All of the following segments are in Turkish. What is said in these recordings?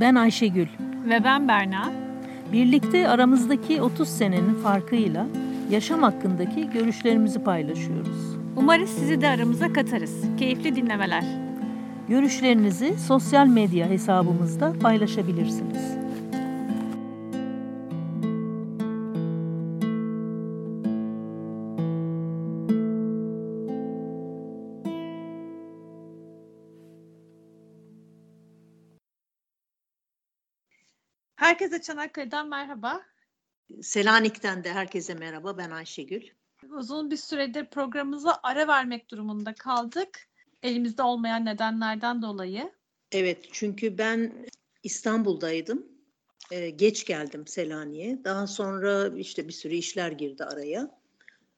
Ben Ayşegül. Ve ben Berna. Birlikte aramızdaki 30 senenin farkıyla yaşam hakkındaki görüşlerimizi paylaşıyoruz. Umarız sizi de aramıza katarız. Keyifli dinlemeler. Görüşlerinizi sosyal medya hesabımızda paylaşabilirsiniz. Herkese Çanakkale'den merhaba. Selanik'ten de herkese merhaba. Ben Ayşegül. Uzun bir süredir programımıza ara vermek durumunda kaldık. Elimizde olmayan nedenlerden dolayı. Evet çünkü ben İstanbul'daydım. Ee, geç geldim Selanik'e. Daha sonra işte bir sürü işler girdi araya.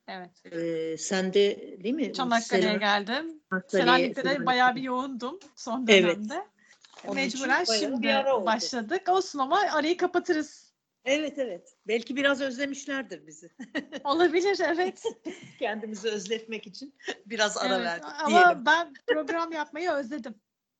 Evet. Ee, sen de değil mi? Çanakkale'ye Selanik, geldim. Selanik'te de bayağı bir yoğundum son Evet. Onun Mecburen şimdi başladık. Olsun ama arayı kapatırız. Evet evet. Belki biraz özlemişlerdir bizi. Olabilir evet. Kendimizi özletmek için biraz ara evet. verdik Ama diyelim. ben program yapmayı özledim.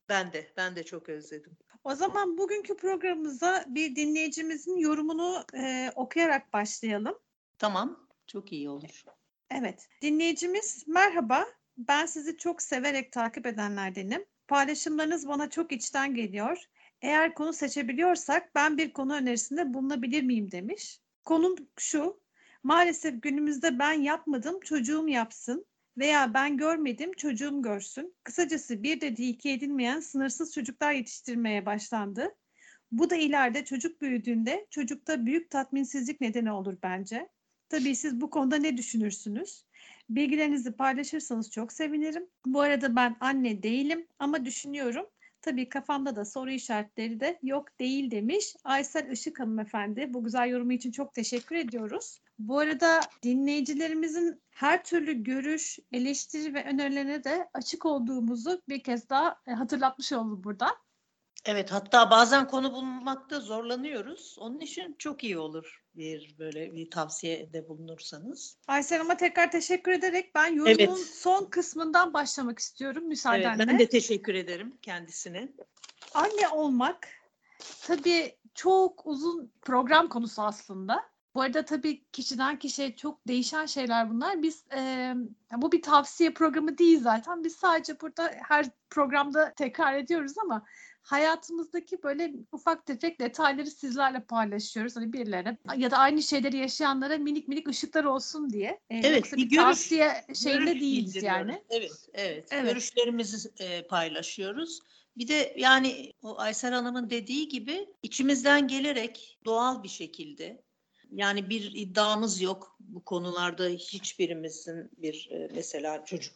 Ben de ben de çok özledim. O zaman bugünkü programımıza bir dinleyicimizin yorumunu e, okuyarak başlayalım. Tamam. Çok iyi olur. Evet, dinleyicimiz merhaba. Ben sizi çok severek takip edenlerdenim. Paylaşımlarınız bana çok içten geliyor. Eğer konu seçebiliyorsak ben bir konu önerisinde bulunabilir miyim demiş. Konum şu. Maalesef günümüzde ben yapmadım, çocuğum yapsın veya ben görmedim, çocuğum görsün. Kısacası bir dediği iki edilmeyen sınırsız çocuklar yetiştirmeye başlandı. Bu da ileride çocuk büyüdüğünde çocukta büyük tatminsizlik nedeni olur bence. Tabii siz bu konuda ne düşünürsünüz? Bilgilerinizi paylaşırsanız çok sevinirim. Bu arada ben anne değilim ama düşünüyorum. Tabii kafamda da soru işaretleri de yok değil demiş. Aysel Işık hanımefendi. Bu güzel yorumu için çok teşekkür ediyoruz. Bu arada dinleyicilerimizin her türlü görüş, eleştiri ve önerilerine de açık olduğumuzu bir kez daha e, hatırlatmış oldum burada. Evet hatta bazen konu bulmakta zorlanıyoruz. Onun için çok iyi olur bir böyle bir tavsiyede bulunursanız. Aysel Hanım'a tekrar teşekkür ederek ben yorumun Evet. son kısmından başlamak istiyorum Evet, müsaadenle. ben de teşekkür ederim kendisine. Anne olmak tabii çok uzun program konusu aslında. Bu arada tabii kişiden kişiye çok değişen şeyler bunlar. Biz e, bu bir tavsiye programı değil zaten. Biz sadece burada her programda tekrar ediyoruz ama hayatımızdaki böyle ufak tefek detayları sizlerle paylaşıyoruz. Hani birilerine ya da aynı şeyleri yaşayanlara minik minik ışıklar olsun diye. E, Evet, yoksa bir bir görüş- tavsiye şeyinde değiliz yani. Evet, evet. Evet. Görüşlerimizi e, paylaşıyoruz. Bir de yani o Aysel Hanım'ın dediği gibi içimizden gelerek doğal bir şekilde yani bir iddiamız yok bu konularda hiçbirimizin bir e, mesela çocuk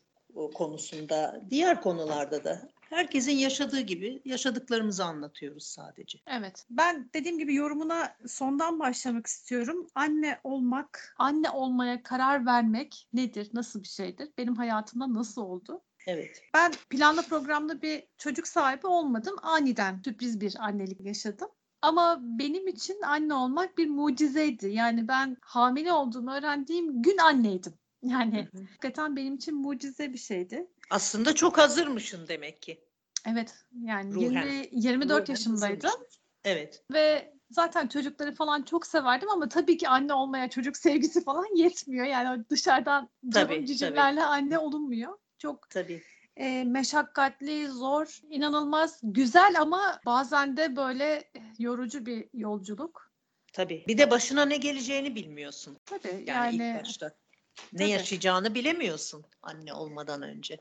konusunda diğer konularda da herkesin yaşadığı gibi yaşadıklarımızı anlatıyoruz sadece. Evet. Ben dediğim gibi yorumuna sondan başlamak istiyorum. Anne olmak, anne olmaya karar vermek nedir? Nasıl bir şeydir? Benim hayatımda nasıl oldu? Evet. Ben planlı programda bir çocuk sahibi olmadım. Aniden sürpriz bir annelik yaşadım. Ama benim için anne olmak bir mucizeydi. Yani ben hamile olduğumu öğrendiğim gün anneydim. Yani Hı hı. hakikaten benim için mucize bir şeydi. Aslında çok hazırmışsın demek ki. Evet yani Ruhen. 20, 24 Ruhen yaşındaydım. hazırmışsın. Evet. ve zaten çocukları falan çok severdim ama tabii ki anne olmaya çocuk sevgisi falan yetmiyor. Yani dışarıdan canım cicimlerle anne olunmuyor. Çok Tabii. e, meşakkatli, zor, inanılmaz güzel ama bazen de böyle yorucu bir yolculuk. Tabii. Bir de başına ne geleceğini bilmiyorsun. Tabii Yani, yani, ilk başta. Ne tabii. yaşayacağını bilemiyorsun anne olmadan önce.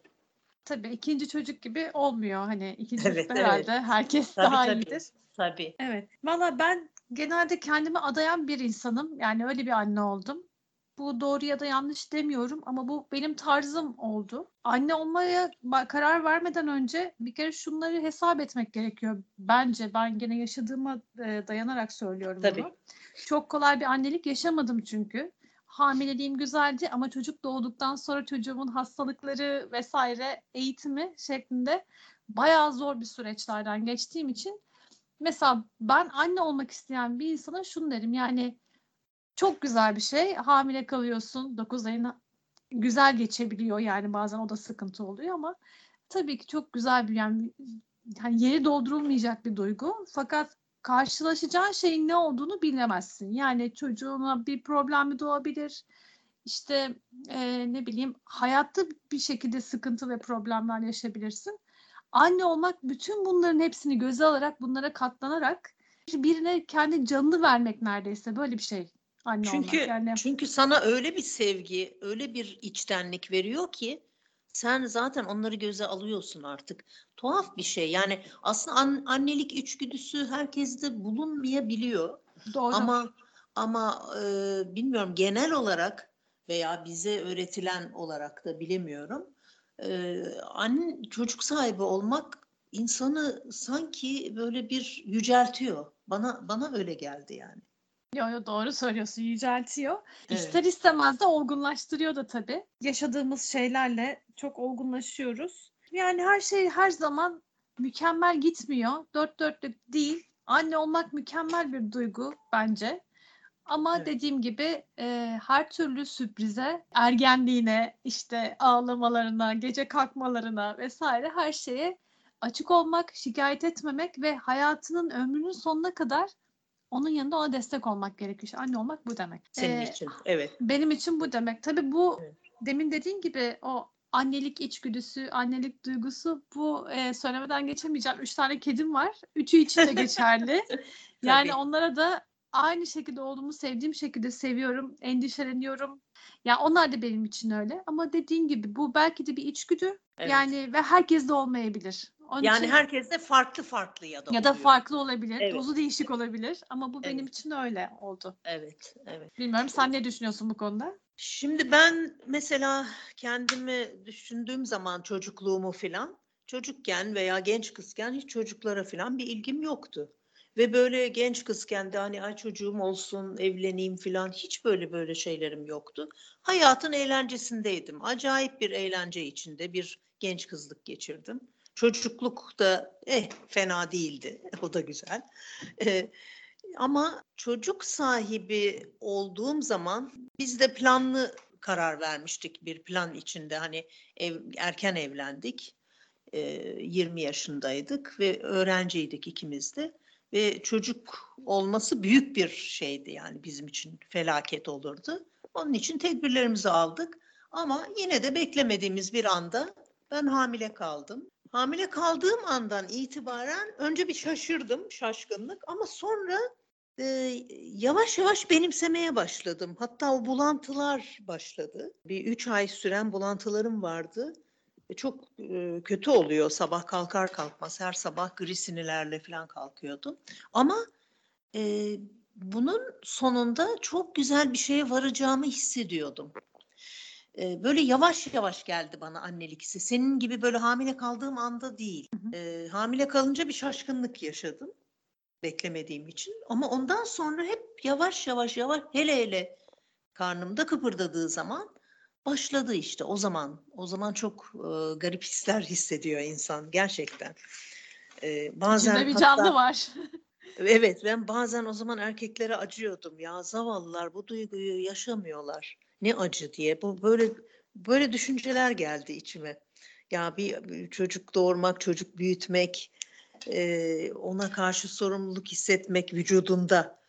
Tabii ikinci çocuk gibi olmuyor. Hani ikinci Evet, çocukta evet. herhalde herkes Tabii, daha tabii. iyidir. Tabii. Evet. Valla ben genelde kendimi adayan bir insanım. Yani öyle bir anne oldum. Bu doğru ya da yanlış demiyorum ama bu benim tarzım oldu. Anne olmaya karar vermeden önce bir kere şunları hesap etmek gerekiyor. Bence ben gene yaşadığıma dayanarak söylüyorum Tabii. bunu. Çok kolay bir annelik yaşamadım çünkü. Hamileliğim güzeldi ama çocuk doğduktan sonra çocuğumun hastalıkları vesaire eğitimi şeklinde bayağı zor bir süreçlerden geçtiğim için mesela ben anne olmak isteyen bir insana şunu derim yani çok güzel bir şey hamile kalıyorsun 9 ayın güzel geçebiliyor yani bazen o da sıkıntı oluyor ama tabii ki çok güzel bir yani hani yeri doldurulmayacak bir duygu. Fakat karşılaşacağın şeyin ne olduğunu bilemezsin. Yani çocuğuna bir problemi doğabilir. İşte e, ne bileyim hayatta bir şekilde sıkıntı ve problemler yaşayabilirsin. Anne olmak bütün bunların hepsini göze alarak bunlara katlanarak birine kendi canını vermek neredeyse böyle bir şey anne Çünkü olmak. Yani çünkü sana öyle bir sevgi, öyle bir içtenlik veriyor ki sen zaten onları göze alıyorsun artık. Tuhaf bir şey. Yani aslında an- annelik içgüdüsü herkeste bulunmayabiliyor. doğru. Ama ama e, bilmiyorum genel olarak veya bize öğretilen olarak da bilemiyorum. E, anne çocuk sahibi olmak insanı sanki böyle bir yüceltiyor. Bana bana öyle geldi yani. Yo, yo, doğru söylüyorsun yüceltiyor. Evet. İster istemez de olgunlaştırıyor da tabii. Yaşadığımız şeylerle çok olgunlaşıyoruz. Yani her şey her zaman mükemmel gitmiyor. Dört dörtlük değil. Anne olmak mükemmel bir duygu bence. Ama Evet. dediğim gibi e, her türlü sürprize, ergenliğine, işte ağlamalarına, gece kalkmalarına vesaire her şeye açık olmak, şikayet etmemek ve hayatının ömrünün sonuna kadar onun yanında ona destek olmak gerekiyor. İşte anne olmak bu demek. Senin Ee, için. Evet. Benim için bu demek. Tabii bu Evet. demin dediğin gibi o annelik içgüdüsü, annelik duygusu bu e, söylemeden geçemeyeceğim. Üç tane kedim var. Üçü için de geçerli. yani Tabii. onlara da aynı şekilde olduğumu sevdiğim şekilde seviyorum, endişeleniyorum. Ya onlar da benim için öyle. Ama dediğin gibi bu belki de bir içgüdü. Evet. Yani ve herkes de olmayabilir. Onun Yani için- herkes de farklı farklı ya da ya da oluyor. farklı olabilir. Evet. Dozu değişik olabilir. Ama bu benim Evet. için öyle oldu. Evet, evet. Bilmiyorum sen ne düşünüyorsun bu konuda? Şimdi ben mesela kendimi düşündüğüm zaman çocukluğumu filan çocukken veya genç kızken hiç çocuklara filan bir ilgim yoktu. Ve böyle genç kızken de hani ay çocuğum olsun, evleneyim filan hiç böyle böyle şeylerim yoktu. Hayatın eğlencesindeydim. Acayip bir eğlence içinde bir genç kızlık geçirdim. Çocukluk da eh fena değildi. O da güzel. Eh, ama çocuk sahibi olduğum zaman biz de planlı karar vermiştik bir plan içinde. Hani ev, erken evlendik. Ee, 20 yaşındaydık ve öğrenciydik ikimiz de. Ve çocuk olması büyük bir şeydi yani bizim için felaket olurdu. Onun için tedbirlerimizi aldık. Ama yine de beklemediğimiz bir anda ben hamile kaldım. Hamile kaldığım andan itibaren önce bir şaşırdım, şaşkınlık ama sonra e, yavaş yavaş benimsemeye başladım. Hatta o bulantılar başladı. Bir üç ay süren bulantılarım vardı. E, çok e, kötü oluyor sabah kalkar kalkmaz. Her sabah gri sinirlerle falan kalkıyordum. Ama e, bunun sonunda çok güzel bir şeye varacağımı hissediyordum. E, böyle yavaş yavaş geldi bana annelik hissi. Senin gibi böyle hamile kaldığım anda değil. E, hamile kalınca bir şaşkınlık yaşadım beklemediğim için. Ama ondan sonra hep yavaş yavaş yavaş hele hele karnımda kıpırdadığı zaman başladı işte o zaman. O zaman çok e, garip hisler hissediyor insan gerçekten. E, bazen İçinde bir hatta- canlı var. Evet ben bazen o zaman erkeklere acıyordum ya zavallılar bu duyguyu yaşamıyorlar. Ne acı diye. Bu böyle böyle düşünceler geldi içime. Ya bir, bir çocuk doğurmak, çocuk büyütmek, e, ona karşı sorumluluk hissetmek vücudunda.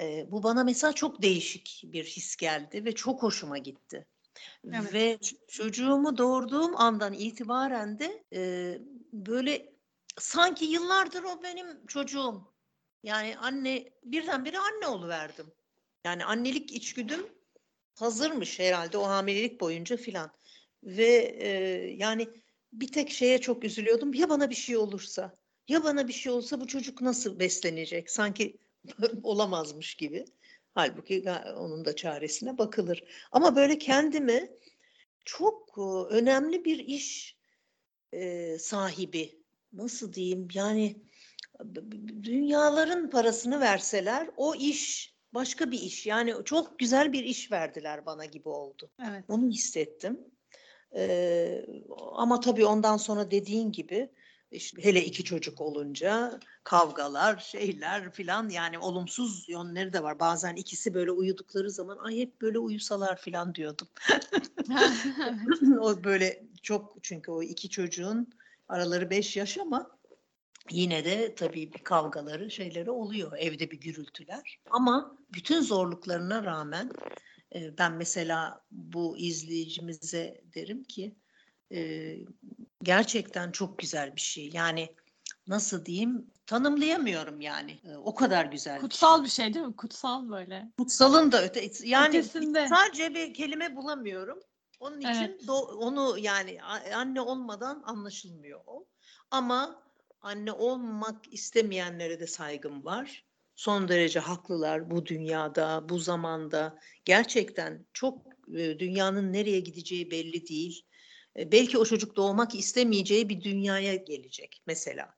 E, bu bana mesela çok değişik bir his geldi ve çok hoşuma gitti. Evet. Ve çocuğumu doğurduğum andan itibaren de e, böyle sanki yıllardır o benim çocuğum. Yani anne birdenbire anne oluverdim. Yani annelik içgüdüm hazırmış herhalde o hamilelik boyunca filan. Ve e, yani bir tek şeye çok üzülüyordum. Ya bana bir şey olursa? Ya bana bir şey olsa bu çocuk nasıl beslenecek? Sanki olamazmış gibi. Halbuki onun da çaresine bakılır. Ama böyle kendimi çok e, önemli bir iş e, sahibi nasıl diyeyim yani dünyaların parasını verseler o iş başka bir iş yani çok güzel bir iş verdiler bana gibi oldu. Evet. Onu hissettim. Ee, ama tabii ondan sonra dediğin gibi işte hele iki çocuk olunca kavgalar, şeyler filan yani olumsuz yönleri de var. Bazen ikisi böyle uyudukları zaman ay hep böyle uyusalar filan diyordum. o böyle çok çünkü o iki çocuğun araları beş yaş ama yine de tabii bir kavgaları şeyleri oluyor evde bir gürültüler ama bütün zorluklarına rağmen e, ben mesela bu izleyicimize derim ki e, gerçekten çok güzel bir şey yani nasıl diyeyim tanımlayamıyorum yani E, o kadar güzel bir şey. Kutsal bir şey değil mi? Kutsal böyle. Kutsalın da öte yani Ötesinde. sadece bir kelime bulamıyorum. Onun için Evet. do- onu yani anne olmadan anlaşılmıyor o. Ama anne olmak istemeyenlere de saygım var. Son derece haklılar bu dünyada, bu zamanda. Gerçekten çok e, dünyanın nereye gideceği belli değil. E, belki o çocuk doğmak istemeyeceği bir dünyaya gelecek mesela.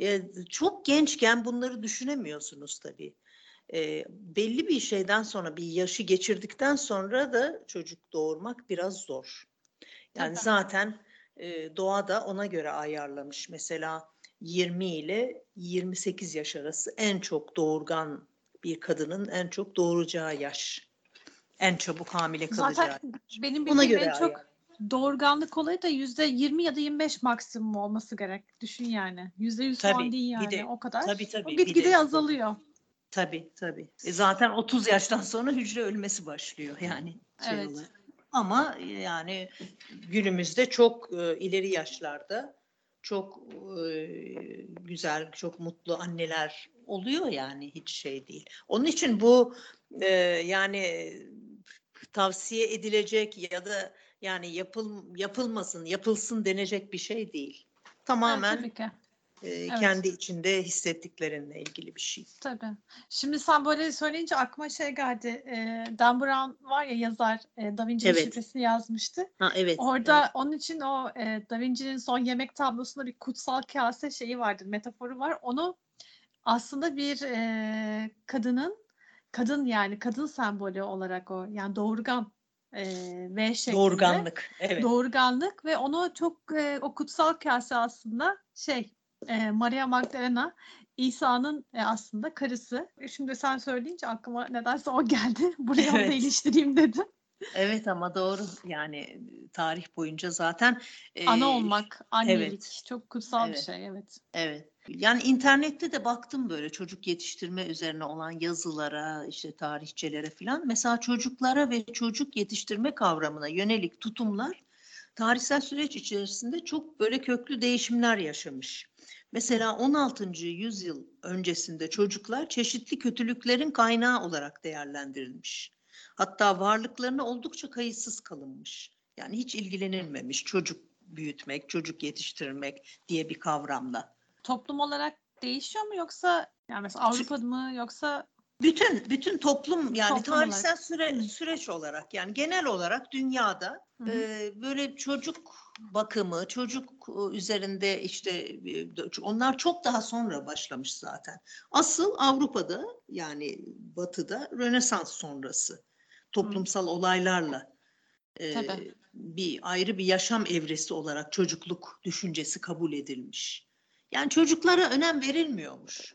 E, çok gençken bunları düşünemiyorsunuz tabii e, belli bir şeyden sonra bir yaşı geçirdikten sonra da çocuk doğurmak biraz zor. Yani Tabii. zaten e, doğa da ona göre ayarlamış. Mesela 20 ile 28 yaş arası en çok doğurgan bir kadının en çok doğuracağı yaş. En çabuk hamile kalacağı Zaten yaş. benim bildiğim en çok ayar. Doğurganlık olayı da yüzde 20 ya da 25 maksimum olması gerek. Düşün yani. Yüzde 100 Tabii, falan değil yani de- o kadar. tabii, tabii, O gitgide de- azalıyor. Tabii tabii. E zaten 30 yaştan sonra hücre ölmesi başlıyor yani. şey Evet. olarak. Ama yani günümüzde çok e, ileri yaşlarda çok e, güzel, çok mutlu anneler oluyor yani hiç şey değil. Onun için bu e, yani tavsiye edilecek ya da yani yapıl yapılmasın, yapılsın denecek bir şey değil. Evet, Tamamen ki. e, kendi içinde hissettiklerinle ilgili bir şey. Tabii. Şimdi sen böyle söyleyince aklıma şey geldi. E, Dan Brown var ya yazar. E, Da Vinci'nin Evet. şifresini yazmıştı. Ha evet. Orada onun için o e, Da Vinci'nin son yemek tablosunda bir kutsal kase şeyi vardır, metaforu var. Onu aslında bir e, kadının, kadın yani kadın sembolü olarak o yani doğurgan e, V şeklinde. Doğurganlık. Evet. Doğurganlık ve onu çok e, o kutsal kase aslında şey e, Maria Magdalena İsa'nın e, aslında karısı. E, Şimdi sen söyleyince aklıma nedense o geldi. Buraya onu da Evet. iliştireyim dedim. Evet ama doğru yani tarih boyunca zaten e, Ana olmak, annelik evet. çok kutsal bir Evet. şey evet. Evet. Yani internette de baktım böyle çocuk yetiştirme üzerine olan yazılara, işte tarihçelere falan. Mesela çocuklara ve çocuk yetiştirme kavramına yönelik tutumlar tarihsel süreç içerisinde çok böyle köklü değişimler yaşamış. Mesela 16. yüzyıl öncesinde çocuklar çeşitli kötülüklerin kaynağı olarak değerlendirilmiş. Hatta varlıklarına oldukça kayıtsız kalınmış. Yani hiç ilgilenilmemiş çocuk büyütmek, çocuk yetiştirmek diye bir kavramla. Toplum olarak değişiyor mu yoksa yani mesela Avrupa'da mı yoksa Bütün bütün toplum yani Toplum tarihsel olarak. süre, Hı. süreç olarak yani genel olarak dünyada Hı hı. e, böyle çocuk bakımı, çocuk üzerinde işte onlar çok daha sonra başlamış zaten. Asıl Avrupa'da yani Batı'da Rönesans sonrası toplumsal olaylarla e, Tabii. bir ayrı bir yaşam evresi olarak çocukluk düşüncesi kabul edilmiş. Yani çocuklara önem verilmiyormuş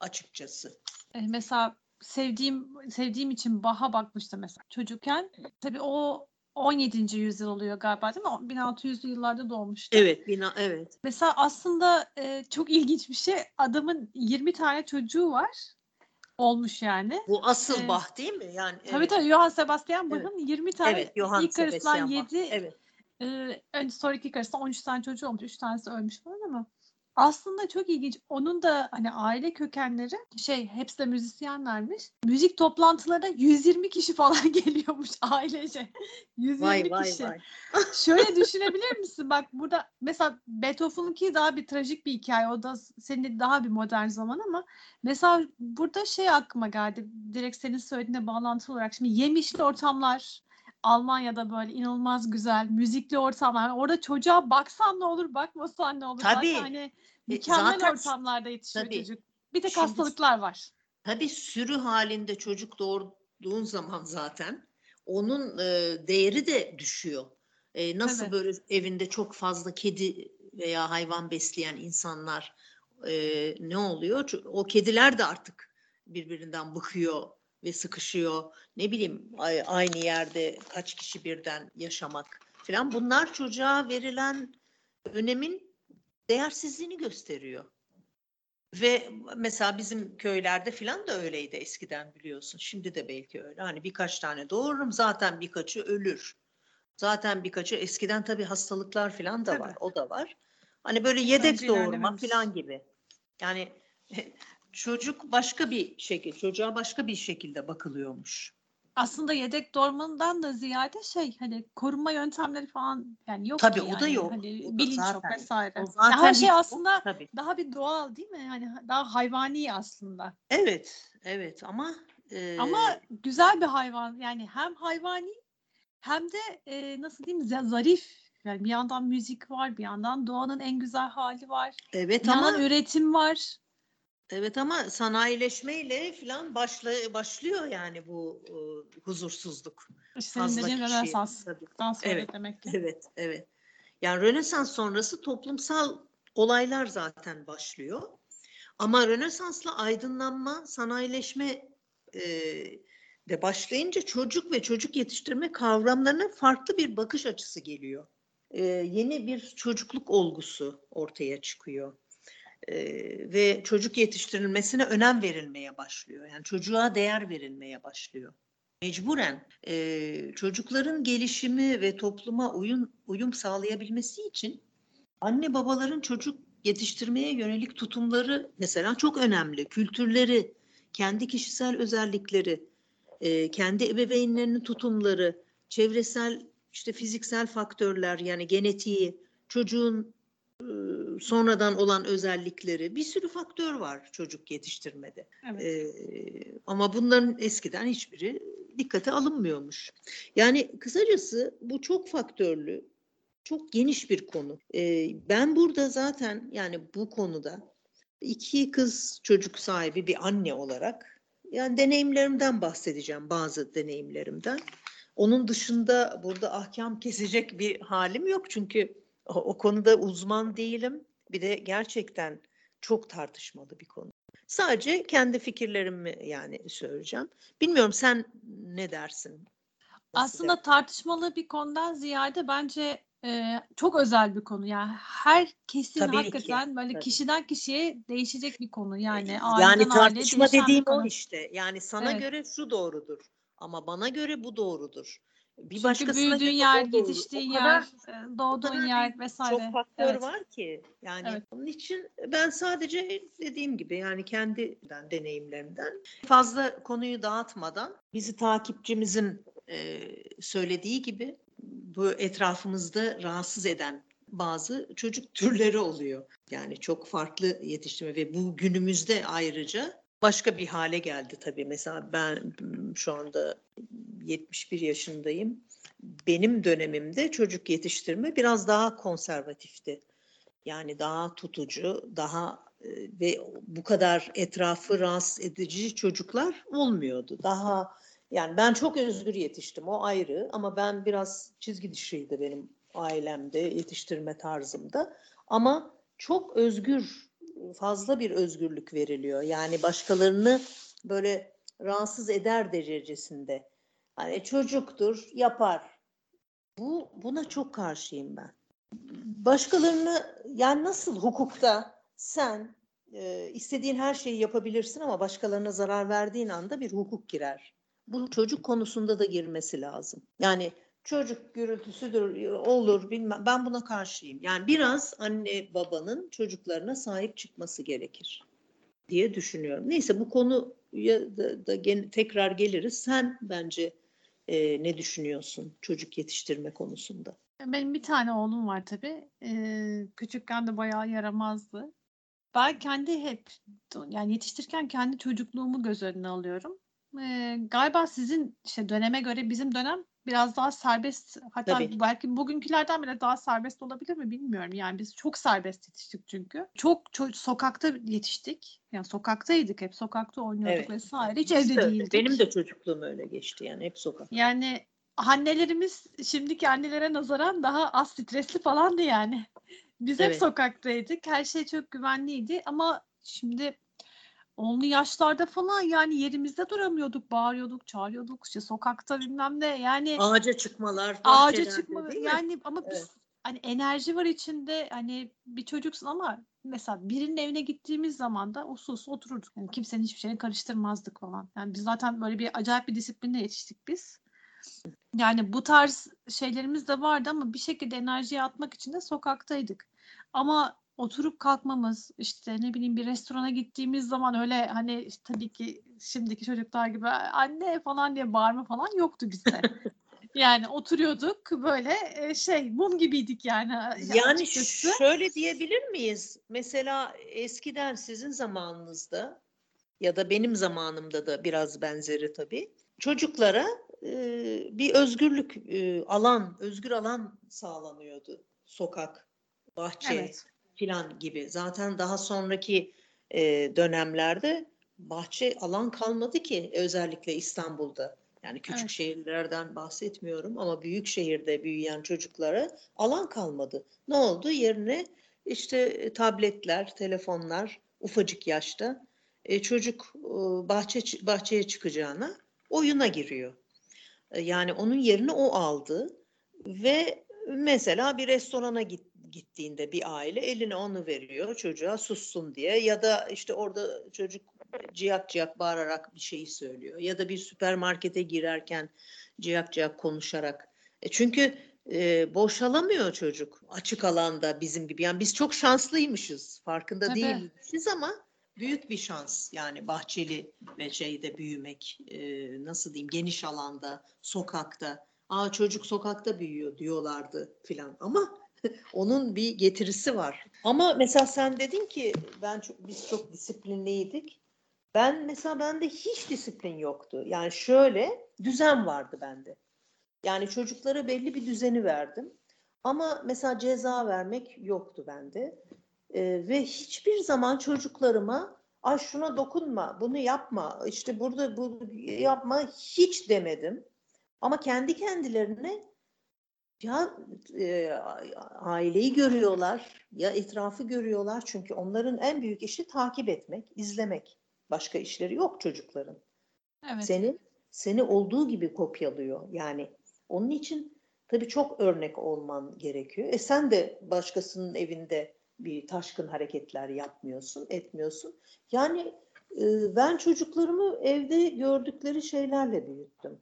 açıkçası. e, mesela sevdiğim sevdiğim için Bach'a bakmıştım mesela çocukken. Tabii o 17. yüzyıl oluyor galiba değil mi? O 1600'lü yıllarda doğmuştu. Evet, bina evet. Mesela aslında e, çok ilginç bir şey. Adamın 20 tane çocuğu var. Olmuş yani. Bu asıl Evet. Bach değil mi? Yani Tabii evet. tabii Johann Sebastian Evet. Bach'ın 20 tane Evet, Johann ilk karısından Sebastian Bach. 7 Evet. Ee, önce sonraki karısından 13 tane çocuğu olmuş. 3 tanesi ölmüş falan ama aslında çok ilginç. Onun da hani aile kökenleri şey hepsi de müzisyenlermiş. Müzik toplantılarına 120 kişi falan geliyormuş ailece. 120 Vay vay kişi. vay. Şöyle düşünebilir misin? Bak burada mesela Beethoven'ınki daha bir trajik bir hikaye. O da senin daha bir modern zaman ama mesela burada şey aklıma geldi. Direkt senin söylediğine bağlantılı olarak. Şimdi yemişli ortamlar Almanya'da böyle inanılmaz güzel müzikli ortamlar. Orada çocuğa baksan ne olur, bakmasan ne olur. Tabii. Zaten hani mükemmel zaten- ortamlarda yetişiyor Tabii. çocuk. Bir tek Şimdi- hastalıklar var. Tabii sürü halinde çocuk doğurduğun zaman zaten onun e, değeri de düşüyor. E, nasıl Tabii. böyle evinde çok fazla kedi veya hayvan besleyen insanlar e, ne oluyor? O kediler de artık birbirinden bıkıyor ve sıkışıyor. Ne bileyim aynı yerde kaç kişi birden yaşamak falan. Bunlar çocuğa verilen önemin değersizliğini gösteriyor. Ve mesela bizim köylerde filan da öyleydi eskiden biliyorsun. Şimdi de belki öyle. Hani birkaç tane doğururum zaten birkaçı ölür. Zaten birkaçı eskiden tabii hastalıklar filan da Tabii. var. O da var. Hani böyle yedek Bence doğurma filan gibi. Yani çocuk başka bir şekil, çocuğa başka bir şekilde bakılıyormuş. Aslında yedek doğurmandan da ziyade şey hani korunma yöntemleri falan yani yok Tabii ki o da yani. yok. Hani O da bilinç yok zaten- vesaire. O Ya zaten her şey hiç yok. aslında Tabii. daha bir doğal değil mi? Yani daha hayvani aslında. Evet, evet ama e, Ama güzel bir hayvan. Yani hem hayvani hem de e, nasıl diyeyim za- zarif. Yani bir yandan müzik var, bir yandan doğanın en güzel hali var. evet Bir yandan ama üretim var. Evet ama sanayileşmeyle falan başla, başlıyor yani bu e, huzursuzluk. İşte Fazla dediğin kişi. Rönesans. Tabii. Dans sonra Evet. demek ki. Evet, evet. Yani Rönesans sonrası toplumsal olaylar zaten başlıyor. Ama Rönesans'la aydınlanma, sanayileşme e, de başlayınca çocuk ve çocuk yetiştirme kavramlarına farklı bir bakış açısı geliyor. E, yeni bir çocukluk olgusu ortaya çıkıyor. Ve çocuk yetiştirilmesine önem verilmeye başlıyor. Yani çocuğa değer verilmeye başlıyor mecburen e, çocukların gelişimi ve topluma uyum uyum sağlayabilmesi için anne babaların çocuk yetiştirmeye yönelik tutumları mesela çok önemli. Kültürleri, kendi kişisel özellikleri, e, kendi ebeveynlerinin tutumları, çevresel işte fiziksel faktörler yani genetiği, çocuğun sonradan olan özellikleri bir sürü faktör var çocuk yetiştirmede. Evet. Ee, ama bunların eskiden hiçbiri dikkate alınmıyormuş. Yani kısacası bu çok faktörlü, çok geniş bir konu. Ee, ben burada zaten yani bu konuda iki kız çocuk sahibi bir anne olarak yani deneyimlerimden bahsedeceğim bazı deneyimlerimden. Onun dışında burada ahkam kesecek bir halim yok çünkü o, konuda uzman değilim. Bir de gerçekten çok tartışmalı bir konu. Sadece kendi fikirlerimi yani söyleyeceğim. Bilmiyorum sen ne dersin? Nasıl Aslında der- tartışmalı bir konudan ziyade bence e, çok özel bir konu. Yani herkesin Tabii ki, hakikaten böyle tabii. kişiden kişiye değişecek bir konu. Yani yani aileye tartışma dediğim o işte. Yani sana Evet. göre şu doğrudur ama bana göre bu doğrudur. Bir Çünkü büyüdüğün yer, yetiştiğin kadar- yer, e, doğduğun yer vesaire. Çok faktör Evet. var ki yani Evet. onun için ben sadece dediğim gibi yani kendi deneyimlerimden fazla konuyu dağıtmadan bizi takipçimizin e, söylediği gibi bu etrafımızda rahatsız eden bazı çocuk türleri oluyor. Yani çok farklı yetiştirme ve bu günümüzde ayrıca başka bir hale geldi tabii. Mesela ben m, şu anda 71 yaşındayım. Benim dönemimde çocuk yetiştirme biraz daha konservatifti. Yani daha tutucu, daha e, ve bu kadar etrafı rahatsız edici çocuklar olmuyordu. Daha yani ben çok özgür yetiştim o ayrı ama ben biraz çizgi dışıydı benim ailemde yetiştirme tarzımda. Ama çok özgür, fazla bir özgürlük veriliyor. Yani başkalarını böyle rahatsız eder derecesinde. Hani çocuktur, yapar. Bu buna çok karşıyım ben. Başkalarını yani nasıl hukukta sen e, istediğin her şeyi yapabilirsin ama başkalarına zarar verdiğin anda bir hukuk girer. Bu çocuk konusunda da girmesi lazım. Yani çocuk gürültüsüdür olur bilmem ben buna karşıyım. Yani biraz anne babanın çocuklarına sahip çıkması gerekir diye düşünüyorum. Neyse bu konuya da, da gene- tekrar geliriz. Sen bence e, ne düşünüyorsun çocuk yetiştirme konusunda? Benim bir tane oğlum var tabii. Ee, küçükken de bayağı yaramazdı. Ben kendi hep yani yetiştirirken kendi çocukluğumu göz önüne alıyorum. Ee, galiba sizin işte döneme göre bizim dönem biraz daha serbest hatta Tabii. belki bugünkülerden bile daha serbest olabilir mi bilmiyorum. Yani biz çok serbest yetiştik çünkü. Çok, ço- sokakta yetiştik. Yani sokaktaydık hep sokakta oynuyorduk Evet. vesaire. Hiç Biz de evde öyle. değildik. Benim de çocukluğum öyle geçti yani hep sokak. Yani annelerimiz şimdiki annelere nazaran daha az stresli falandı yani. Biz hep Evet. sokaktaydık. Her şey çok güvenliydi ama şimdi onlu yaşlarda falan yani yerimizde duramıyorduk, bağırıyorduk, çağırıyorduk, işte sokakta bilmem ne yani Ağaca çıkmalar, ağaca çıkma yani ama biz Evet. hani enerji var içinde hani bir çocuksun ama mesela birinin evine gittiğimiz zaman da usul usul otururduk. Yani kimsenin hiçbir şeyini karıştırmazdık falan. Yani biz zaten böyle bir acayip bir disiplinle yetiştik biz. Yani bu tarz şeylerimiz de vardı ama bir şekilde enerjiyi atmak için de sokaktaydık. Ama oturup kalkmamız işte ne bileyim bir restorana gittiğimiz zaman öyle hani işte tabii ki şimdiki çocuklar gibi anne falan diye bağırma falan yoktu bizde. yani oturuyorduk böyle e, şey mum gibiydik yani. Yani açıkçası. şöyle diyebilir miyiz? Mesela eskiden sizin zamanınızda ya da benim zamanımda da biraz benzeri tabii. Çocuklara e, bir özgürlük e, alan, özgür alan sağlanıyordu. Sokak, bahçe Evet. Filan gibi. Zaten daha sonraki e, dönemlerde bahçe alan kalmadı ki özellikle İstanbul'da. Yani küçük Evet. şehirlerden bahsetmiyorum ama büyük şehirde büyüyen çocuklara alan kalmadı. Ne oldu? Yerine işte e, tabletler, telefonlar ufacık yaşta e, çocuk e, bahçe bahçeye çıkacağına oyuna giriyor. E, Yani onun yerini o aldı ve mesela bir restorana git, gittiğinde bir aile eline onu veriyor çocuğa sussun diye ya da işte orada çocuk ciyak ciyak bağırarak bir şeyi söylüyor ya da bir süpermarkete girerken ciyak ciyak konuşarak. E çünkü e, boşalamıyor çocuk açık alanda bizim gibi. Yani biz çok şanslıymışız farkında Tabii. değiliz ama büyük bir şans yani bahçeli ve şeyde büyümek e, nasıl diyeyim geniş alanda sokakta aa çocuk sokakta büyüyor diyorlardı filan ama onun bir getirisi var. Ama mesela sen dedin ki ben çok, biz çok disiplinliydik. Ben mesela bende hiç disiplin yoktu. Yani şöyle düzen vardı bende. Yani çocuklara belli bir düzeni verdim. Ama mesela ceza vermek yoktu bende. Ee, ve hiçbir zaman çocuklarıma ay şuna dokunma, bunu yapma, işte burada bu yapma hiç demedim. Ama kendi kendilerine ya e, aileyi görüyorlar ya etrafı görüyorlar çünkü onların en büyük işi takip etmek, izlemek. Başka işleri yok çocukların. Evet. Seni seni olduğu gibi kopyalıyor. Yani onun için tabii çok örnek olman gerekiyor. E sen de başkasının evinde bir taşkın hareketler yapmıyorsun, etmiyorsun. Yani e, ben çocuklarımı evde gördükleri şeylerle büyüttüm.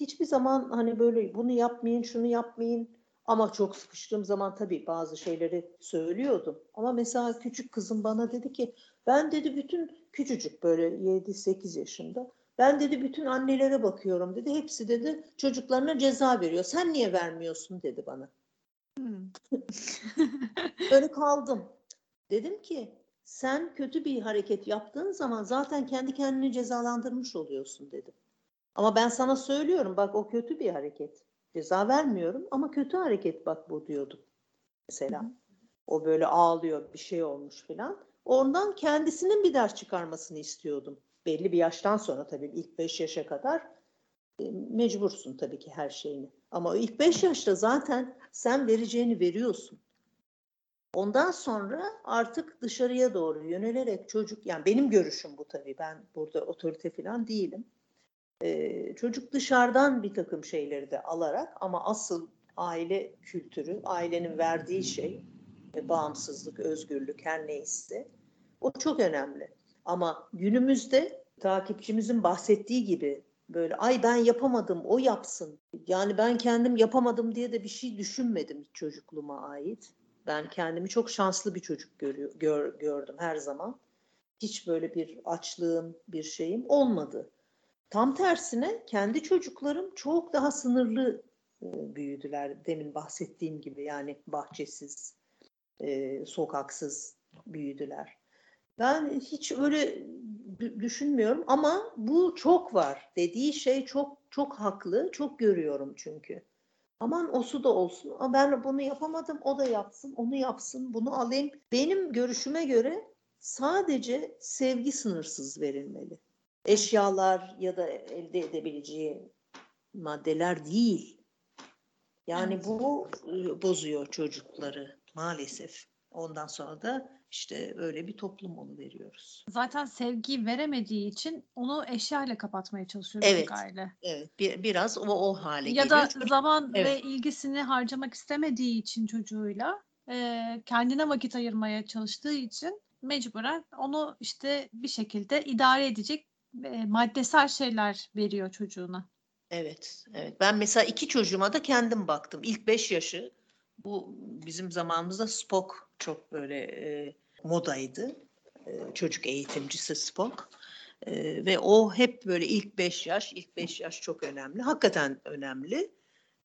Hiçbir zaman hani böyle bunu yapmayın, şunu yapmayın. Ama çok sıkıştığım zaman tabii bazı şeyleri söylüyordum. Ama mesela küçük kızım bana dedi ki ben dedi bütün küçücük böyle 7-8 yaşında ben dedi bütün annelere bakıyorum dedi. Hepsi dedi çocuklarına ceza veriyor. Sen niye vermiyorsun dedi bana. Hmm. Kaldım. Dedim ki sen kötü bir hareket yaptığın zaman zaten kendi kendini cezalandırmış oluyorsun dedim. Ama ben sana söylüyorum bak o kötü bir hareket. Ceza vermiyorum ama kötü hareket bak bu diyordum. Mesela o böyle ağlıyor bir şey olmuş filan. Ondan kendisinin bir ders çıkarmasını istiyordum. Belli bir yaştan sonra tabii ilk 5 yaşa kadar e, mecbursun tabii ki her şeyini. Ama ilk 5 yaşta zaten sen vereceğini veriyorsun. Ondan sonra artık dışarıya doğru yönelerek çocuk, yani benim görüşüm bu tabii, ben burada otorite falan değilim. Ee, çocuk dışarıdan bir takım şeyleri de alarak ama asıl aile kültürü, ailenin verdiği şey, e, bağımsızlık, özgürlük her neyse o çok önemli. Ama günümüzde takipçimizin bahsettiği gibi böyle ay ben yapamadım o yapsın. Yani ben kendim yapamadım diye de bir şey düşünmedim çocukluğuma ait. Ben kendimi çok şanslı bir çocuk görüyor, gör, gördüm her zaman. Hiç böyle bir açlığım, bir şeyim olmadı. Tam tersine kendi çocuklarım çok daha sınırlı e, büyüdüler. Demin bahsettiğim gibi yani bahçesiz, e, sokaksız büyüdüler. Ben hiç öyle düşünmüyorum ama bu çok var. Dediği şey çok çok haklı. Çok görüyorum çünkü. Aman o su da olsun. Ama ben bunu yapamadım. O da yapsın. Onu yapsın. Bunu alayım. Benim görüşüme göre sadece sevgi sınırsız verilmeli. Eşyalar ya da elde edebileceği maddeler değil. Yani bu e, bozuyor çocukları maalesef. Ondan sonra da işte öyle bir toplum veriyoruz. Zaten sevgi veremediği için onu eşyayla kapatmaya çalışıyor Evet. aile. Evet, bir, biraz o o hale Ya geliyor. da Çocuk- zaman Evet. ve ilgisini harcamak istemediği için çocuğuyla e, kendine vakit ayırmaya çalıştığı için mecburen onu işte bir şekilde idare edecek maddesel şeyler veriyor çocuğuna. Evet, evet. Ben mesela iki çocuğuma da kendim baktım. İlk beş yaşı bu bizim zamanımızda Spock çok böyle e, modaydı. E, çocuk eğitimcisi Spock. E, ve o hep böyle ilk beş yaş, ilk beş yaş çok önemli. Hakikaten önemli.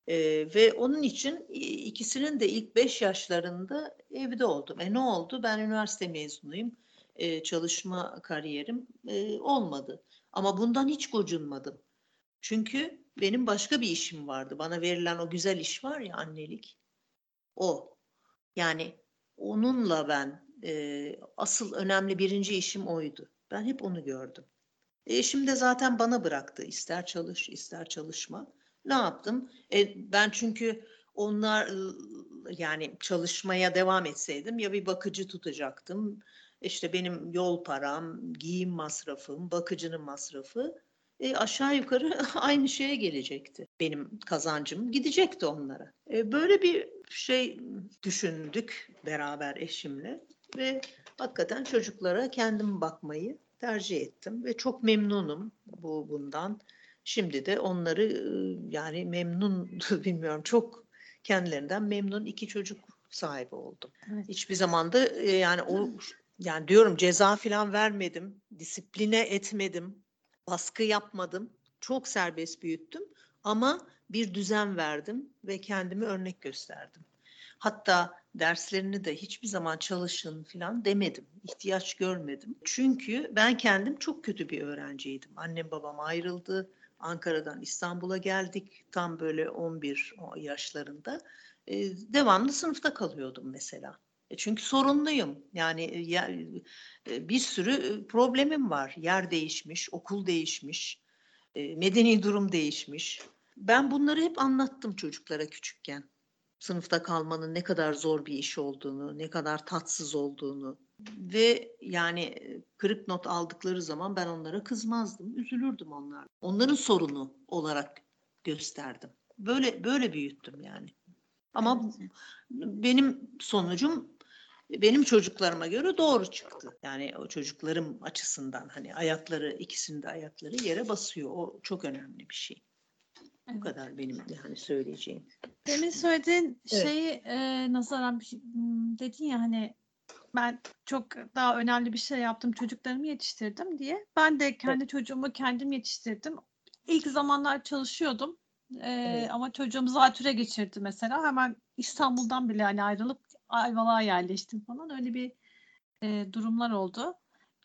E, ve onun için ikisinin de ilk beş yaşlarında evde oldum. E ne oldu? Ben üniversite mezunuyum. E, çalışma kariyerim e, olmadı. Ama bundan hiç gocunmadım. Çünkü benim başka bir işim vardı. Bana verilen o güzel iş var ya annelik. O. Yani onunla ben e, asıl önemli birinci işim oydu. Ben hep onu gördüm. E, eşim de zaten bana bıraktı. İster çalış, ister çalışma. Ne yaptım? E, ben çünkü onlar yani çalışmaya devam etseydim ya bir bakıcı tutacaktım. İşte benim yol param, giyim masrafım, bakıcının masrafı e, aşağı yukarı aynı şeye gelecekti. Benim kazancım gidecekti onlara. E, böyle bir şey düşündük beraber eşimle ve hakikaten çocuklara kendim bakmayı tercih ettim ve çok memnunum bu bundan. Şimdi de onları yani memnun bilmiyorum çok kendilerinden memnun iki çocuk sahibi oldum. Evet. Hiçbir zaman da yani o yani diyorum ceza falan vermedim, disipline etmedim, baskı yapmadım. Çok serbest büyüttüm ama bir düzen verdim ve kendimi örnek gösterdim. Hatta derslerini de hiçbir zaman çalışın falan demedim. İhtiyaç görmedim. Çünkü ben kendim çok kötü bir öğrenciydim. Annem babam ayrıldı. Ankara'dan İstanbul'a geldik. Tam böyle 11 yaşlarında. Ee, devamlı sınıfta kalıyordum mesela. E, çünkü sorunluyum. Yani e, yer, e, bir sürü problemim var. Yer değişmiş, okul değişmiş, medeni durum değişmiş. Ben bunları hep anlattım çocuklara küçükken. Sınıfta kalmanın ne kadar zor bir iş olduğunu, ne kadar tatsız olduğunu ve yani kırık not aldıkları zaman ben onlara kızmazdım, üzülürdüm onlar. Onların sorunu olarak gösterdim. Böyle böyle büyüttüm yani. Ama benim sonucum benim çocuklarıma göre doğru çıktı. Yani o çocuklarım açısından hani ayakları ikisinde ayakları yere basıyor. O çok önemli bir şey. Evet. Bu kadar benim yani söyleyeceğim. Demin söylediğin evet. şeyi e, nazaran hmm, dedin ya hani ben çok daha önemli bir şey yaptım çocuklarımı yetiştirdim diye. Ben de kendi evet. çocuğumu kendim yetiştirdim. İlk zamanlar çalışıyordum. Ee, evet. Ama çocuğum zatüre geçirdi mesela. Hemen İstanbul'dan bile hani ayrılıp Ayvalık'a yerleştim falan. Öyle bir e, durumlar oldu.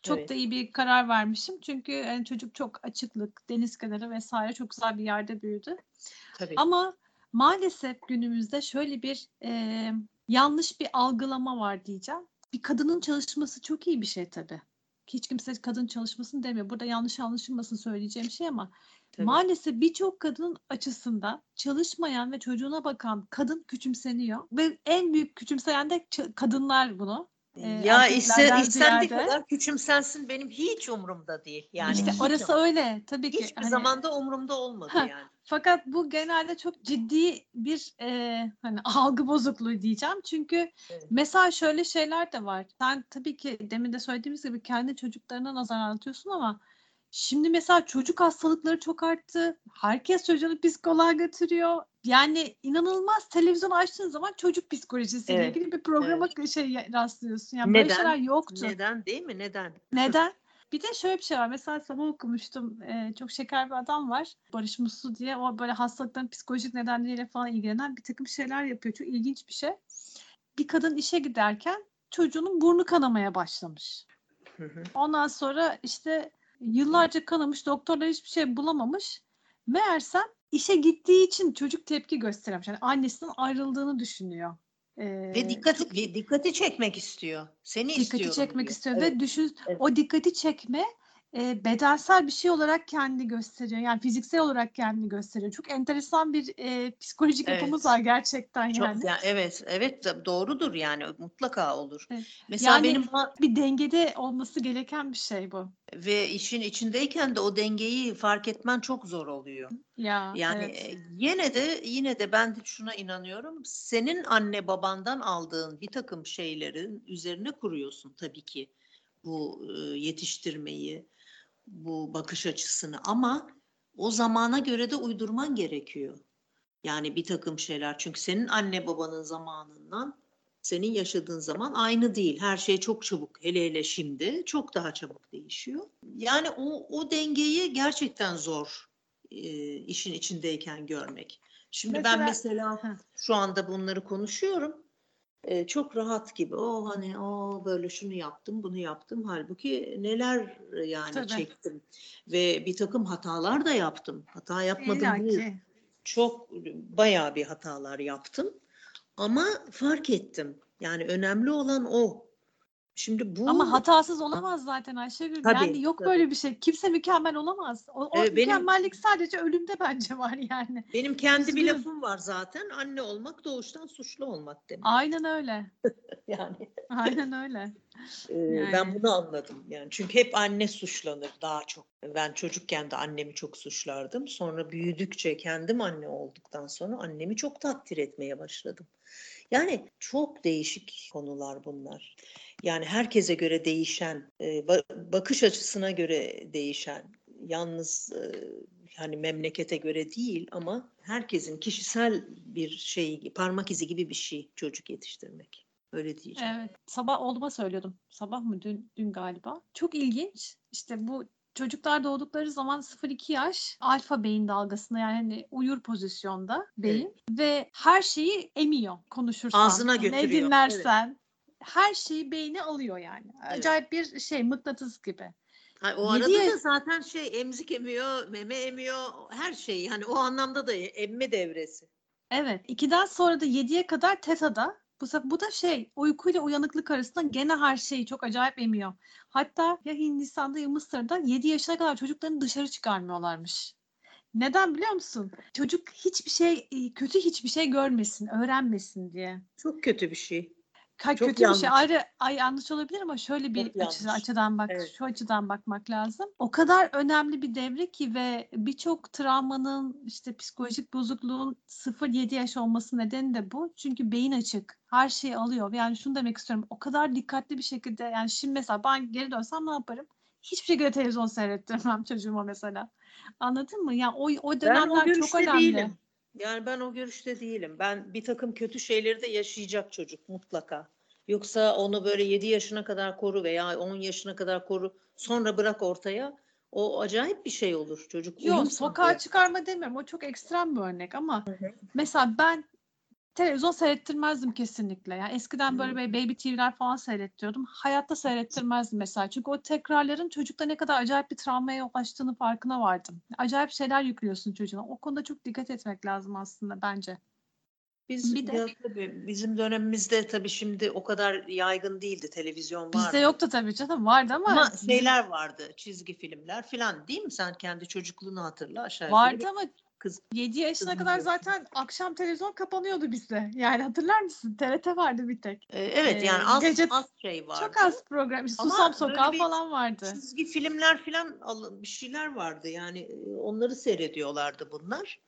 Çok evet. da iyi bir karar vermişim. Çünkü yani çocuk çok açıklık, deniz kenarı vesaire çok güzel bir yerde büyüdü. Tabii. Ama maalesef günümüzde şöyle bir e, yanlış bir algılama var diyeceğim. Bir kadının çalışması çok iyi bir şey tabii. Hiç kimse kadın çalışmasın demiyor. Burada yanlış anlaşılmasın söyleyeceğim şey ama Tabii. Maalesef birçok kadının açısından çalışmayan ve çocuğuna bakan kadın küçümseniyor ve en büyük küçümseyen de kadınlar bunu. Ee, ya iste, istendiği kadar küçümsensin benim hiç umurumda değil. Yani işte orası öyle tabii ki. Hiçbir hani, zamanda umurumda olmadı yani. Fakat bu genelde çok ciddi bir e, hani algı bozukluğu diyeceğim. Çünkü evet. mesela şöyle şeyler de var. Sen tabii ki demin de söylediğimiz gibi kendi çocuklarına nazar anlatıyorsun ama Şimdi mesela çocuk hastalıkları çok arttı. Herkes çocuğunu psikoloğa götürüyor. Yani inanılmaz televizyon açtığın zaman çocuk psikolojisiyle evet. ilgili bir programa evet. şey rastlıyorsun. Yani Neden? böyle şeyler yoktu. Neden değil mi? Neden? Neden? Bir de şöyle bir şey var. Mesela sabah okumuştum. Ee, çok şeker bir adam var. Barış Muslu diye. O böyle hastalıkların psikolojik nedenleriyle falan ilgilenen bir takım şeyler yapıyor. Çok ilginç bir şey. Bir kadın işe giderken çocuğunun burnu kanamaya başlamış. Ondan sonra işte Yıllarca kanamış, doktorlar hiçbir şey bulamamış. Meğersem işe gittiği için çocuk tepki göstermiş. Yani annesinden ayrıldığını düşünüyor. Ee, ve dikkati çok, dikkati çekmek istiyor. Seni dikkati istiyor. çekmek diyor. istiyor evet. ve düşün evet. o dikkati çekme e, bedensel bir şey olarak kendini gösteriyor. Yani fiziksel olarak kendini gösteriyor. Çok enteresan bir e, psikolojik Evet. yapımız var gerçekten Çok, yani. ya evet, evet doğrudur yani mutlaka olur. Evet. Mesela Yani- benim Bir dengede olması gereken bir şey bu. ve işin içindeyken de o dengeyi fark etmen çok zor oluyor. Ya Yani evet. yine de yine de ben de şuna inanıyorum. Senin anne babandan aldığın bir takım şeylerin üzerine kuruyorsun tabii ki bu yetiştirmeyi, bu bakış açısını ama o zamana göre de uydurman gerekiyor. Yani bir takım şeyler çünkü senin anne babanın zamanından senin yaşadığın zaman aynı değil. Her şey çok çabuk hele hele şimdi çok daha çabuk değişiyor. Yani o, o dengeyi gerçekten zor e, işin içindeyken görmek. Şimdi ben Mesela- mesela Heh. şu anda bunları konuşuyorum. E, çok rahat gibi. O hani o böyle şunu yaptım, bunu yaptım. Halbuki neler yani Tabii. çektim ve bir takım hatalar da yaptım. Hata yapmadım değil. Çok bayağı bir hatalar yaptım. Ama fark ettim. Yani önemli olan o. Şimdi bu Ama hatasız olamaz zaten Ayşegül. Tabii, yani yok tabii. böyle bir şey. Kimse mükemmel olamaz. O, o Evet, benim- mükemmellik sadece ölümde bence var yani. benim kendi bir lafım var zaten. Anne olmak doğuştan suçlu olmak demek. Aynen öyle. Yani Aynen öyle. Ee, Yani. Ben bunu anladım yani çünkü hep anne suçlanır daha çok. Ben çocukken de annemi çok suçlardım. Sonra büyüdükçe kendim anne olduktan sonra annemi çok takdir etmeye başladım. Yani çok değişik konular bunlar. Yani herkese göre değişen, e, ba- bakış açısına göre değişen, yalnız e, hani memlekete göre değil ama herkesin kişisel bir şey, parmak izi gibi bir şey çocuk yetiştirmek. Öyle diyeceğim. Evet. Sabah oğluma söylüyordum. Sabah mı? Dün, dün galiba. Çok ilginç. İşte bu çocuklar doğdukları zaman 0-2 yaş alfa beyin dalgasında yani hani uyur pozisyonda beyin ve her şeyi emiyor konuşursan. Ağzına Ne götürüyor, dinlersen her şeyi beyni alıyor yani. Evet. Acayip bir şey mıknatıs gibi. Ha, o arada yaş- da zaten şey emzik emiyor, meme emiyor, her şey. Yani o anlamda da emme devresi. Evet. 2'den sonra da 7'ye kadar tetada. Bu, bu da şey uykuyla uyanıklık arasında gene her şeyi çok acayip emiyor. Hatta ya Hindistan'da ya Mısır'da 7 yaşına kadar çocuklarını dışarı çıkarmıyorlarmış. Neden biliyor musun? Çocuk hiçbir şey, e, kötü hiçbir şey görmesin, öğrenmesin diye. Çok kötü bir şey. Çok kötü bir şey. yanlış. Ayrı ay yanlış olabilir ama şöyle bir Çok açı- yanlış. açıdan bak, Evet. şu açıdan bakmak lazım. O kadar önemli bir devre ki ve birçok travmanın işte psikolojik bozukluğun 0-7 yaş olması nedeni de bu. Çünkü beyin açık. Her şeyi alıyor. Yani şunu demek istiyorum. O kadar dikkatli bir şekilde yani şimdi mesela ben geri dönsem ne yaparım? Hiçbir şekilde televizyon seyrettirmem çocuğuma mesela. Anladın mı? Yani o, o Ben o dönemler çok görüşte önemli. değilim. Yani ben o görüşte değilim. Ben bir takım kötü şeyleri de yaşayacak çocuk mutlaka. Yoksa onu böyle 7 yaşına kadar koru veya 10 yaşına kadar koru sonra bırak ortaya. O acayip bir şey olur. Çocuk Yok sokağa çıkarma demiyorum. O çok ekstrem bir örnek ama mesela ben televizyon seyrettirmezdim kesinlikle. Yani eskiden böyle bir baby TV'ler falan seyrettiriyordum. Hayatta seyrettirmezdim mesela. Çünkü o tekrarların çocukta ne kadar acayip bir travmaya yol açtığını farkına vardım. Acayip şeyler yüklüyorsun çocuğuna. O konuda çok dikkat etmek lazım aslında bence. Biz Bir de- ya tabii bizim dönemimizde tabii şimdi o kadar yaygın değildi televizyon vardı. Bizde yoktu tabii canım. Vardı ama, Ama şeyler vardı, çizgi filmler filan değil mi? Sen kendi çocukluğunu hatırla aşağı yukarı. vardı ama Kız 7 yaşına kadar diyor. zaten akşam televizyon kapanıyordu bizde. Yani hatırlar mısın? TRT vardı bir tek. Ee, evet yani Ee, az gece- az şey vardı. Çok az program. işte Susam Sokağı falan vardı. Çizgi filmler filan al- bir şeyler vardı yani e, onları seyrediyorlardı bunlar.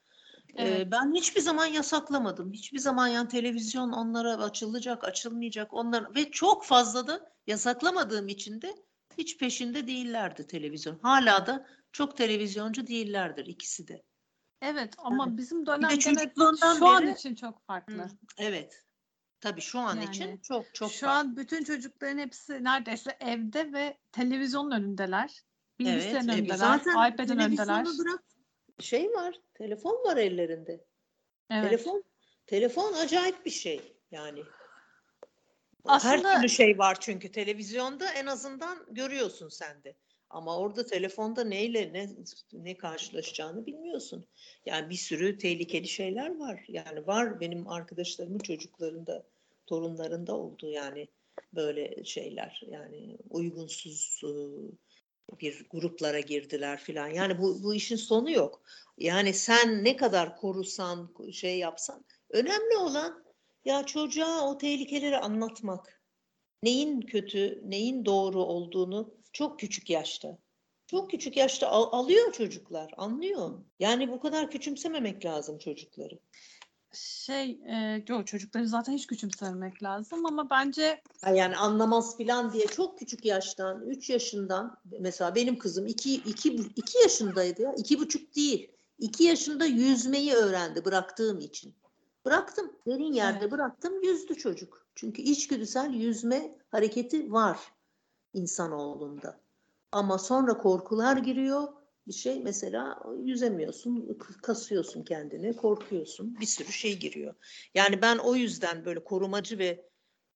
Ee, Evet. ben hiçbir zaman yasaklamadım. Hiçbir zaman yani televizyon onlara açılacak, açılmayacak onlar ve çok fazla da yasaklamadığım için de hiç peşinde değillerdi televizyon. Hala da çok televizyoncu değillerdir ikisi de. Evet ama Evet. bizim dönem çocukluğundan şu an beri için çok farklı. Hı, evet. Tabii şu an Yani için çok çok Şu farklı. an bütün çocukların hepsi neredeyse evde ve televizyonun önündeler. Bilgisayarın Evet, e, önündeler, zaten iPad'in önündeler. bırak şey var, telefon var ellerinde. Evet. Telefon telefon acayip bir şey yani. Aslında- Her türlü şey var çünkü televizyonda en azından görüyorsun sen de. Ama orada telefonda neyle ne ne karşılaşacağını bilmiyorsun. Yani bir sürü tehlikeli şeyler var. Yani var benim arkadaşlarımın çocuklarında, torunlarında oldu yani böyle şeyler. Yani uygunsuz e, bir gruplara girdiler filan. Yani bu, bu işin sonu yok. Yani sen ne kadar korusan, şey yapsan önemli olan ya çocuğa o tehlikeleri anlatmak. Neyin kötü, neyin doğru olduğunu çok küçük yaşta. Çok küçük yaşta al- alıyor çocuklar, anlıyor. Yani bu kadar küçümsememek lazım çocukları. Şey, e, yok çocukları zaten hiç küçümsememek lazım ama bence Yani anlamaz filan diye çok küçük yaştan, 3 yaşından mesela benim kızım 2 2 2 yaşındaydı ya. iki buçuk değil. 2 yaşında yüzmeyi öğrendi bıraktığım için. Bıraktım. Derin yerde Evet. bıraktım. Yüzdü çocuk. Çünkü içgüdüsel yüzme hareketi var insanoğlunda. Ama sonra korkular giriyor. Bir şey mesela yüzemiyorsun, kasıyorsun kendini, korkuyorsun. Bir sürü şey giriyor. Yani ben o yüzden böyle korumacı ve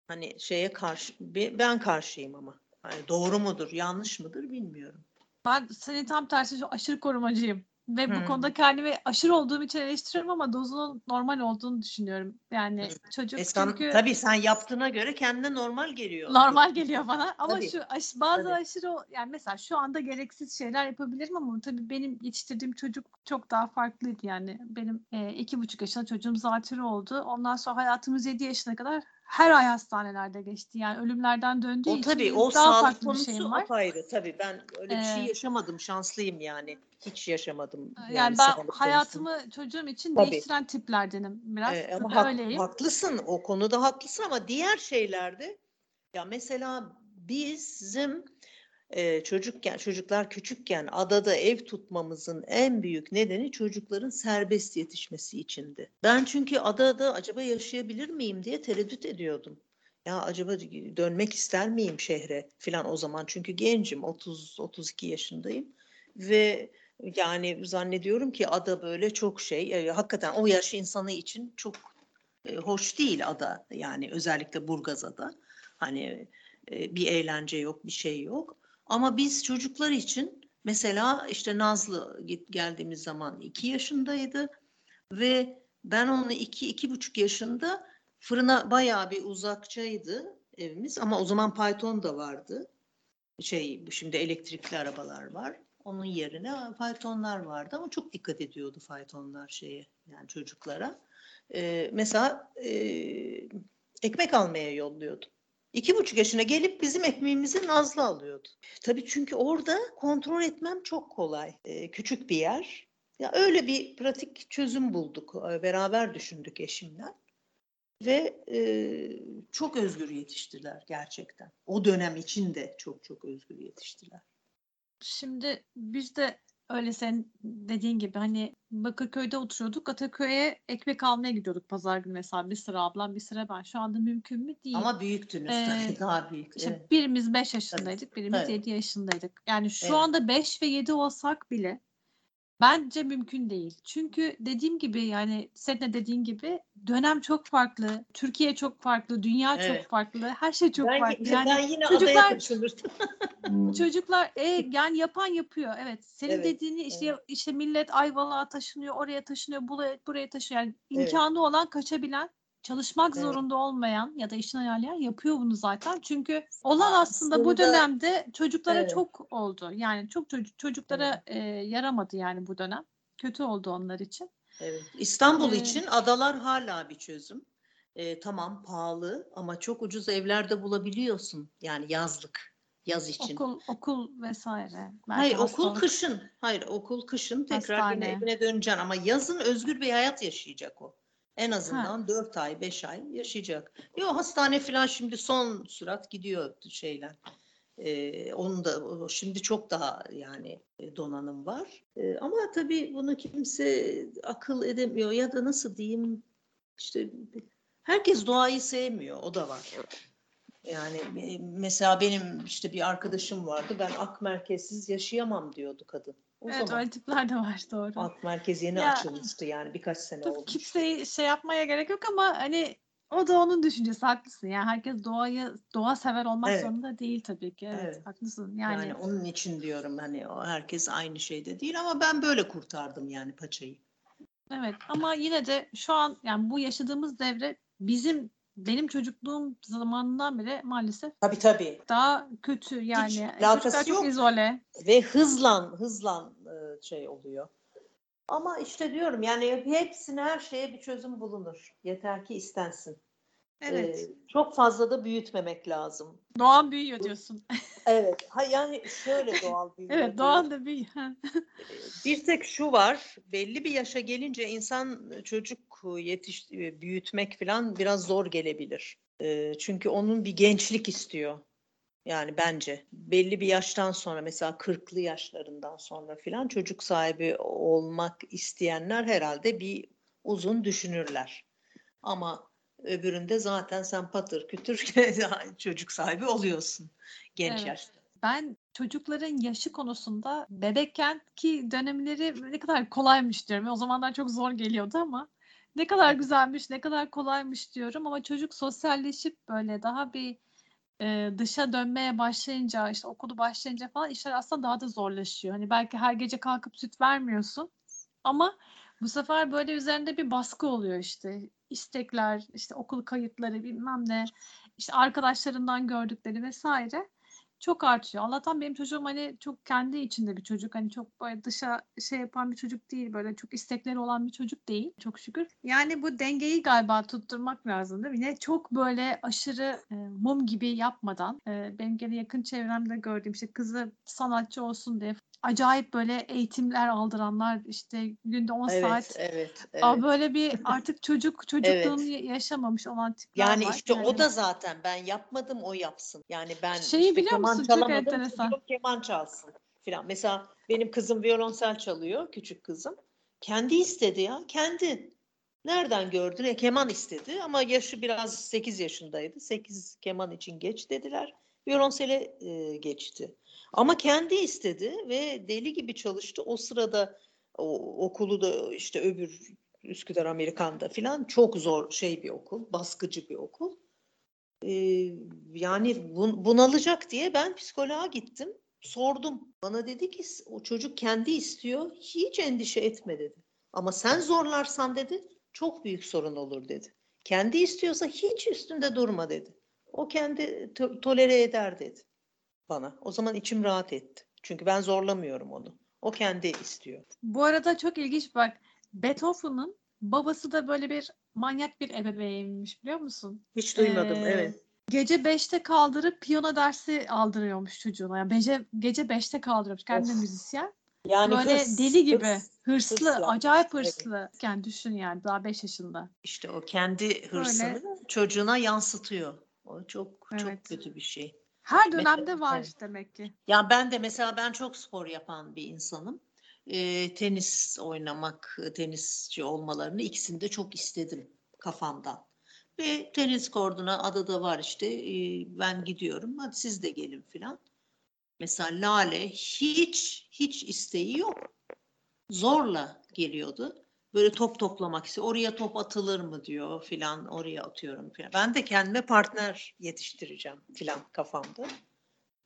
hani şeye karşı be- ben karşıyım ama. Hani doğru mudur, yanlış mıdır bilmiyorum. ben senin tam tersi aşırı korumacıyım. Ve bu Hmm. konuda kendimi aşırı olduğum için eleştiriyorum ama dozunun normal olduğunu düşünüyorum. Yani çocuk E sen, çünkü tabii sen yaptığına göre kendine normal geliyor. normal geliyor bana ama Tabii. şu aş, bazı Tabii. aşırı yani mesela şu anda gereksiz şeyler yapabilirim ama tabii benim yetiştirdiğim çocuk çok daha farklıydı yani benim e, iki buçuk yaşında çocuğum zatürre oldu ondan sonra hayatımız yedi yaşına kadar her ay hastanelerde geçti yani ölümlerden döndüğü O için tabii o daha sağlık farklı bir şeyim var. apayrı. Tabii ben öyle bir şey Ee, yaşamadım. Şanslıyım yani. Hiç yaşamadım. Yani, sağlık ben konusunu. hayatımı çocuğum için Tabii. değiştiren tiplerdenim biraz. Ee, ama hak- öyleyim. haklısın o konuda haklısın ama diğer şeylerde ya mesela bizim çocukken çocuklar küçükken adada ev tutmamızın en büyük nedeni çocukların serbest yetişmesi içindi. Ben çünkü adada acaba yaşayabilir miyim diye tereddüt ediyordum. Ya acaba dönmek ister miyim şehre filan o zaman çünkü gencim 30 32 yaşındayım ve yani zannediyorum ki ada böyle çok şey e, hakikaten o yaş insanı için çok e, hoş değil ada yani özellikle Burgazada hani e, bir eğlence yok bir şey yok ama biz çocuklar için mesela işte Nazlı geldiğimiz zaman iki yaşındaydı ve ben onu iki iki buçuk yaşında fırına bayağı bir uzakçaydı evimiz ama o zaman Python da vardı şey şimdi elektrikli arabalar var onun yerine faytonlar vardı ama çok dikkat ediyordu faytonlar şeye yani çocuklara. Ee, mesela e, ekmek almaya yolluyordu. İki buçuk yaşına gelip bizim ekmeğimizi Nazlı alıyordu. Tabii çünkü orada kontrol etmem çok kolay. Ee, küçük bir yer. Ya öyle bir pratik çözüm bulduk. Ee, Beraber düşündük eşimle. Ve e, çok özgür yetiştiler gerçekten. O dönem için de çok çok özgür yetiştiler. Şimdi biz de öyle sen dediğin gibi hani Bakırköy'de oturuyorduk. Ataköy'e ekmek almaya gidiyorduk pazar günü mesela bir sıra ablam bir sıra ben. Şu anda mümkün mü? Değil. Ama büyüktünüz Ee, tabii daha büyük. İşte evet. birimiz 5 yaşındaydık, birimiz Tabii. 7 yaşındaydık. Yani şu Evet. anda 5 ve 7 olsak bile bence mümkün değil. Çünkü dediğim gibi yani senin de dediğin gibi dönem çok farklı, Türkiye çok farklı, dünya Evet. çok farklı, her şey çok ben, farklı. Yani ben yine çocuklar- kaçırırdım. Çocuklar e, yani yapan yapıyor. Evet. Senin Evet, dediğini işte evet. işte millet Ayvalık'a taşınıyor, oraya taşınıyor, buraya buraya taşınıyor. Yani Evet. imkanı olan kaçabilen, çalışmak Evet. zorunda olmayan ya da işini ayarlayan yapıyor bunu zaten. Çünkü olan aslında, bu Aslında- dönemde çocuklara Evet. çok oldu. Yani çok çocuk çocuklara e, yaramadı yani bu dönem. Kötü oldu onlar için. Evet. İstanbul Ee, için adalar hala bir çözüm. Ee, tamam pahalı ama çok ucuz evlerde bulabiliyorsun. Yani yazlık, yaz için. Okul okul vesaire. Belki Hayır okul hastalık. kışın. Hayır okul kışın tekrar yine Hastane. evine döneceksin ama yazın özgür bir hayat yaşayacak o. En azından 4 ay 5 ay yaşayacak. Yok hastane falan şimdi son sürat gidiyor şeyler. Ee, onun da şimdi çok daha yani e, donanım var. Ee, ama tabii bunu kimse akıl edemiyor ya da nasıl diyeyim işte herkes doğayı sevmiyor o da var. Yani e, mesela benim işte bir arkadaşım vardı. Ben ak merkezsiz yaşayamam diyordu kadın. O Evet zaman öyle tipler de var doğru. ak merkez yeni Ya, açılmıştı yani birkaç sene olmuş. kimseyi şey yapmaya gerek yok ama hani o da onun düşüncesi haklısın. Yani herkes doğayı doğa sever olmak Evet. zorunda değil tabii ki. Evet, Evet. haklısın. Yani, Yani, onun için diyorum hani o herkes aynı şeyde değil ama ben böyle kurtardım yani paçayı. evet ama yine de şu an yani bu yaşadığımız devre bizim benim çocukluğum zamanından beri maalesef Tabii tabii. daha kötü yani. alakası Çocuklar çok yok. izole. Ve hızlan hızlan e, şey oluyor. Ama işte diyorum yani hepsine her şeye bir çözüm bulunur. Yeter ki istensin. Evet. Ee, çok fazla da büyütmemek lazım. Doğan büyüyor diyorsun. Evet. Ha, yani şöyle doğal büyüyor. evet Doğan da büyüyor. Bir tek şu var, belli bir yaşa gelince insan çocuk yetiş büyütmek falan biraz zor gelebilir. Ee, çünkü onun bir gençlik istiyor. Yani bence belli bir yaştan sonra mesela 40'lı yaşlarından sonra falan çocuk sahibi olmak isteyenler herhalde bir uzun düşünürler. Ama öbüründe zaten sen patır kütür çocuk sahibi oluyorsun genç Evet. yaşta. Ben çocukların yaşı konusunda bebekken ki dönemleri ne kadar kolaymış diyorum. O zamanlar çok zor geliyordu ama ne kadar güzelmiş, ne kadar kolaymış diyorum. Ama çocuk sosyalleşip böyle daha bir e, dışa dönmeye başlayınca, işte okulu başlayınca falan işler aslında daha da zorlaşıyor. Hani belki her gece kalkıp süt vermiyorsun ama bu sefer böyle üzerinde bir baskı oluyor işte. İstekler, işte okul kayıtları bilmem ne, işte arkadaşlarından gördükleri vesaire çok artıyor. Allah'tan benim çocuğum hani çok kendi içinde bir çocuk. Hani çok böyle dışa şey yapan bir çocuk değil. Böyle çok istekleri olan bir çocuk değil. Çok şükür. Yani bu dengeyi galiba tutturmak lazım değil mi? Yine çok böyle aşırı e, mum gibi yapmadan e, benim gene yakın çevremde gördüğüm işte kızı sanatçı olsun diye acayip böyle eğitimler aldıranlar işte günde 10 Evet, saat evet, evet. Aa, böyle bir artık çocuk çocukluğunu ya- yaşamamış olan tipler Yani var. işte o Yani da zaten ben yapmadım o yapsın. Yani ben Şeyi işte biliyor keman musun? Çok enteresan. çocuğum keman çalsın filan. Mesela benim kızım violonsel çalıyor küçük kızım. Kendi istedi ya kendi. Nereden gördün? E, keman istedi ama yaşı biraz 8 yaşındaydı. 8 keman için geç dediler. Violonsele e, geçti. Ama kendi istedi ve deli gibi çalıştı. O sırada o, okulu da işte öbür Üsküdar Amerikan'da filan çok zor şey bir okul, baskıcı bir okul. Ee, yani bun- bunalacak diye ben psikoloğa gittim. Sordum. Bana dedi ki o çocuk kendi istiyor. Hiç endişe etme dedi. Ama sen zorlarsan dedi çok büyük sorun olur dedi. Kendi istiyorsa hiç üstünde durma dedi. O kendi to- tolere eder dedi bana. O zaman içim rahat etti. Çünkü ben zorlamıyorum onu. O kendi istiyor. Bu arada çok ilginç bak. Beethoven'ın babası da böyle bir manyak bir ebeveynmiş biliyor musun? Hiç duymadım. Ee, evet. Gece 5'te kaldırıp piyano dersi aldırıyormuş çocuğuna. Yani gece, gece 5'te kaldırıyormuş. Kendi Of. müzisyen. Yani Böyle hırs, deli gibi. hırs. hırslı, hırsla. acayip Evet. hırslı. Yani düşün yani daha 5 yaşında. İşte o kendi hırsını çocuğuna yansıtıyor. O çok Evet. çok kötü bir şey. Her Mesela- dönemde var evet. demek ki. Ya ben de mesela ben çok spor yapan bir insanım. Ee, tenis oynamak, tenisçi olmalarını ikisini de çok istedim kafamdan. Ve tenis korduna adada var işte ee, ben gidiyorum hadi siz de gelin filan. Mesela Lale hiç hiç isteği yok. Zorla geliyordu. Böyle top toplamak istiyor. Oraya top atılır mı diyor filan oraya atıyorum filan. Ben de kendime partner yetiştireceğim filan kafamda.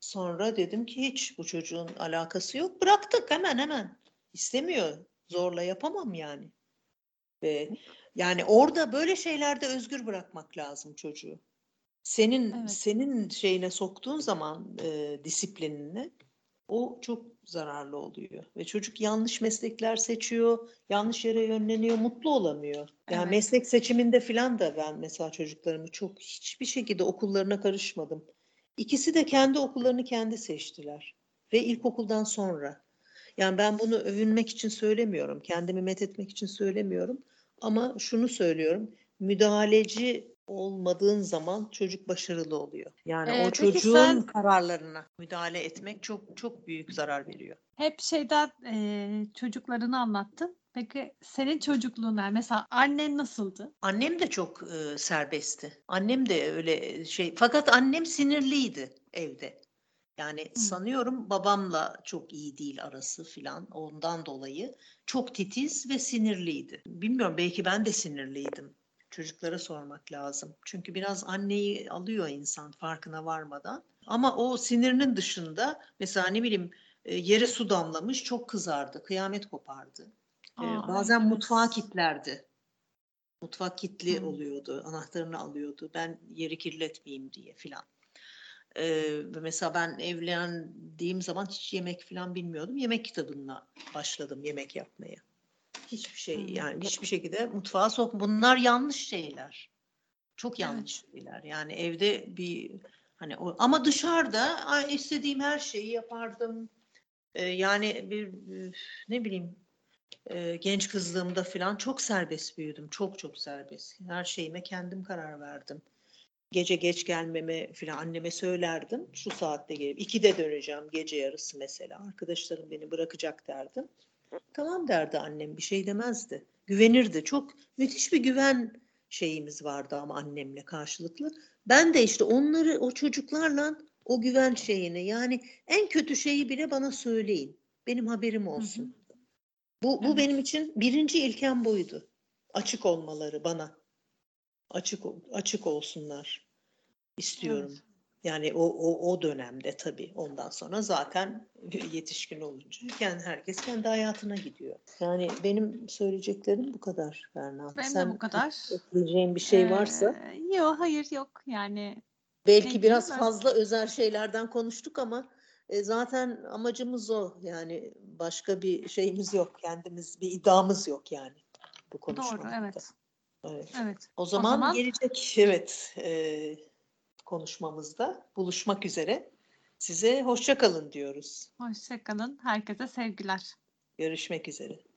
Sonra dedim ki hiç bu çocuğun alakası yok. Bıraktık hemen hemen. İstemiyor. Zorla yapamam yani. Ve yani orada böyle şeylerde özgür bırakmak lazım çocuğu. Senin Evet. senin şeyine soktuğun zaman e, disiplinine o çok zararlı oluyor. Ve çocuk yanlış meslekler seçiyor, yanlış yere yönleniyor, mutlu olamıyor. Yani Evet. meslek seçiminde filan da ben mesela çocuklarımı çok hiçbir şekilde okullarına karışmadım. İkisi de kendi okullarını kendi seçtiler. Ve ilkokuldan sonra. Yani ben bunu övünmek için söylemiyorum. Kendimi methetmek için söylemiyorum. Ama şunu söylüyorum. Müdahaleci olmadığın zaman çocuk başarılı oluyor. Yani Ee, o çocuğun sen- kararlarına müdahale etmek çok çok büyük zarar veriyor. Hep şeyden eee, çocuklarını anlattın. Peki senin çocukluğun yani mesela annen nasıldı? Annem de çok e, serbestti. Annem de öyle şey. Fakat annem sinirliydi evde. Yani sanıyorum babamla çok iyi değil arası filan. Ondan dolayı çok titiz ve sinirliydi. Bilmiyorum belki ben de sinirliydim. Çocuklara sormak lazım. Çünkü biraz anneyi alıyor insan farkına varmadan. Ama o sinirinin dışında mesela ne bileyim e, yere su damlamış çok kızardı. Kıyamet kopardı. Ee, Aa, bazen evet. mutfağa kilitlerdi. Mutfak kilitli Hı. oluyordu. Anahtarını alıyordu. Ben yeri kirletmeyeyim diye filan. Ee, ve mesela ben evlendiğim zaman hiç yemek filan bilmiyordum. Yemek kitabına başladım yemek yapmaya. Hiçbir şey yani hiçbir şekilde mutfağa sok. Bunlar yanlış şeyler. Çok yanlış şeyler. Yani evde bir hani o, ama dışarıda istediğim her şeyi yapardım. Ee, yani bir ne bileyim e, genç kızlığımda falan çok serbest büyüdüm. Çok çok serbest. Her şeyime kendim karar verdim. Gece geç gelmeme falan anneme söylerdim. Şu saatte gelip ikide döneceğim gece yarısı mesela. Arkadaşlarım beni bırakacak derdim. Tamam derdi annem bir şey demezdi. Güvenirdi. Çok müthiş bir güven şeyimiz vardı ama annemle karşılıklı. Ben de işte onları o çocuklarla o güven şeyini yani en kötü şeyi bile bana söyleyin. Benim haberim olsun. Bu, bu Evet. benim için birinci ilkem buydu. Açık olmaları bana. Açık açık olsunlar istiyorum. Evet. Yani o, o o dönemde tabii. Ondan sonra zaten yetişkin olunca kendi herkes kendi hayatına gidiyor. Yani benim söyleyeceklerim bu kadar Berna. Benim de Sen bu kadar. ekleyeceğin bir şey varsa Ee, yok hayır yok yani belki biraz ben? fazla özel şeylerden konuştuk ama e, zaten amacımız o. Yani başka bir şeyimiz yok. Kendimiz bir iddiamız yok yani bu konuşmada. doğru evet. Evet. Evet. O zaman, zaman- gelecek evet e, konuşmamızda buluşmak üzere. Size hoşça kalın diyoruz. Hoşçakalın. Herkese sevgiler. Görüşmek üzere.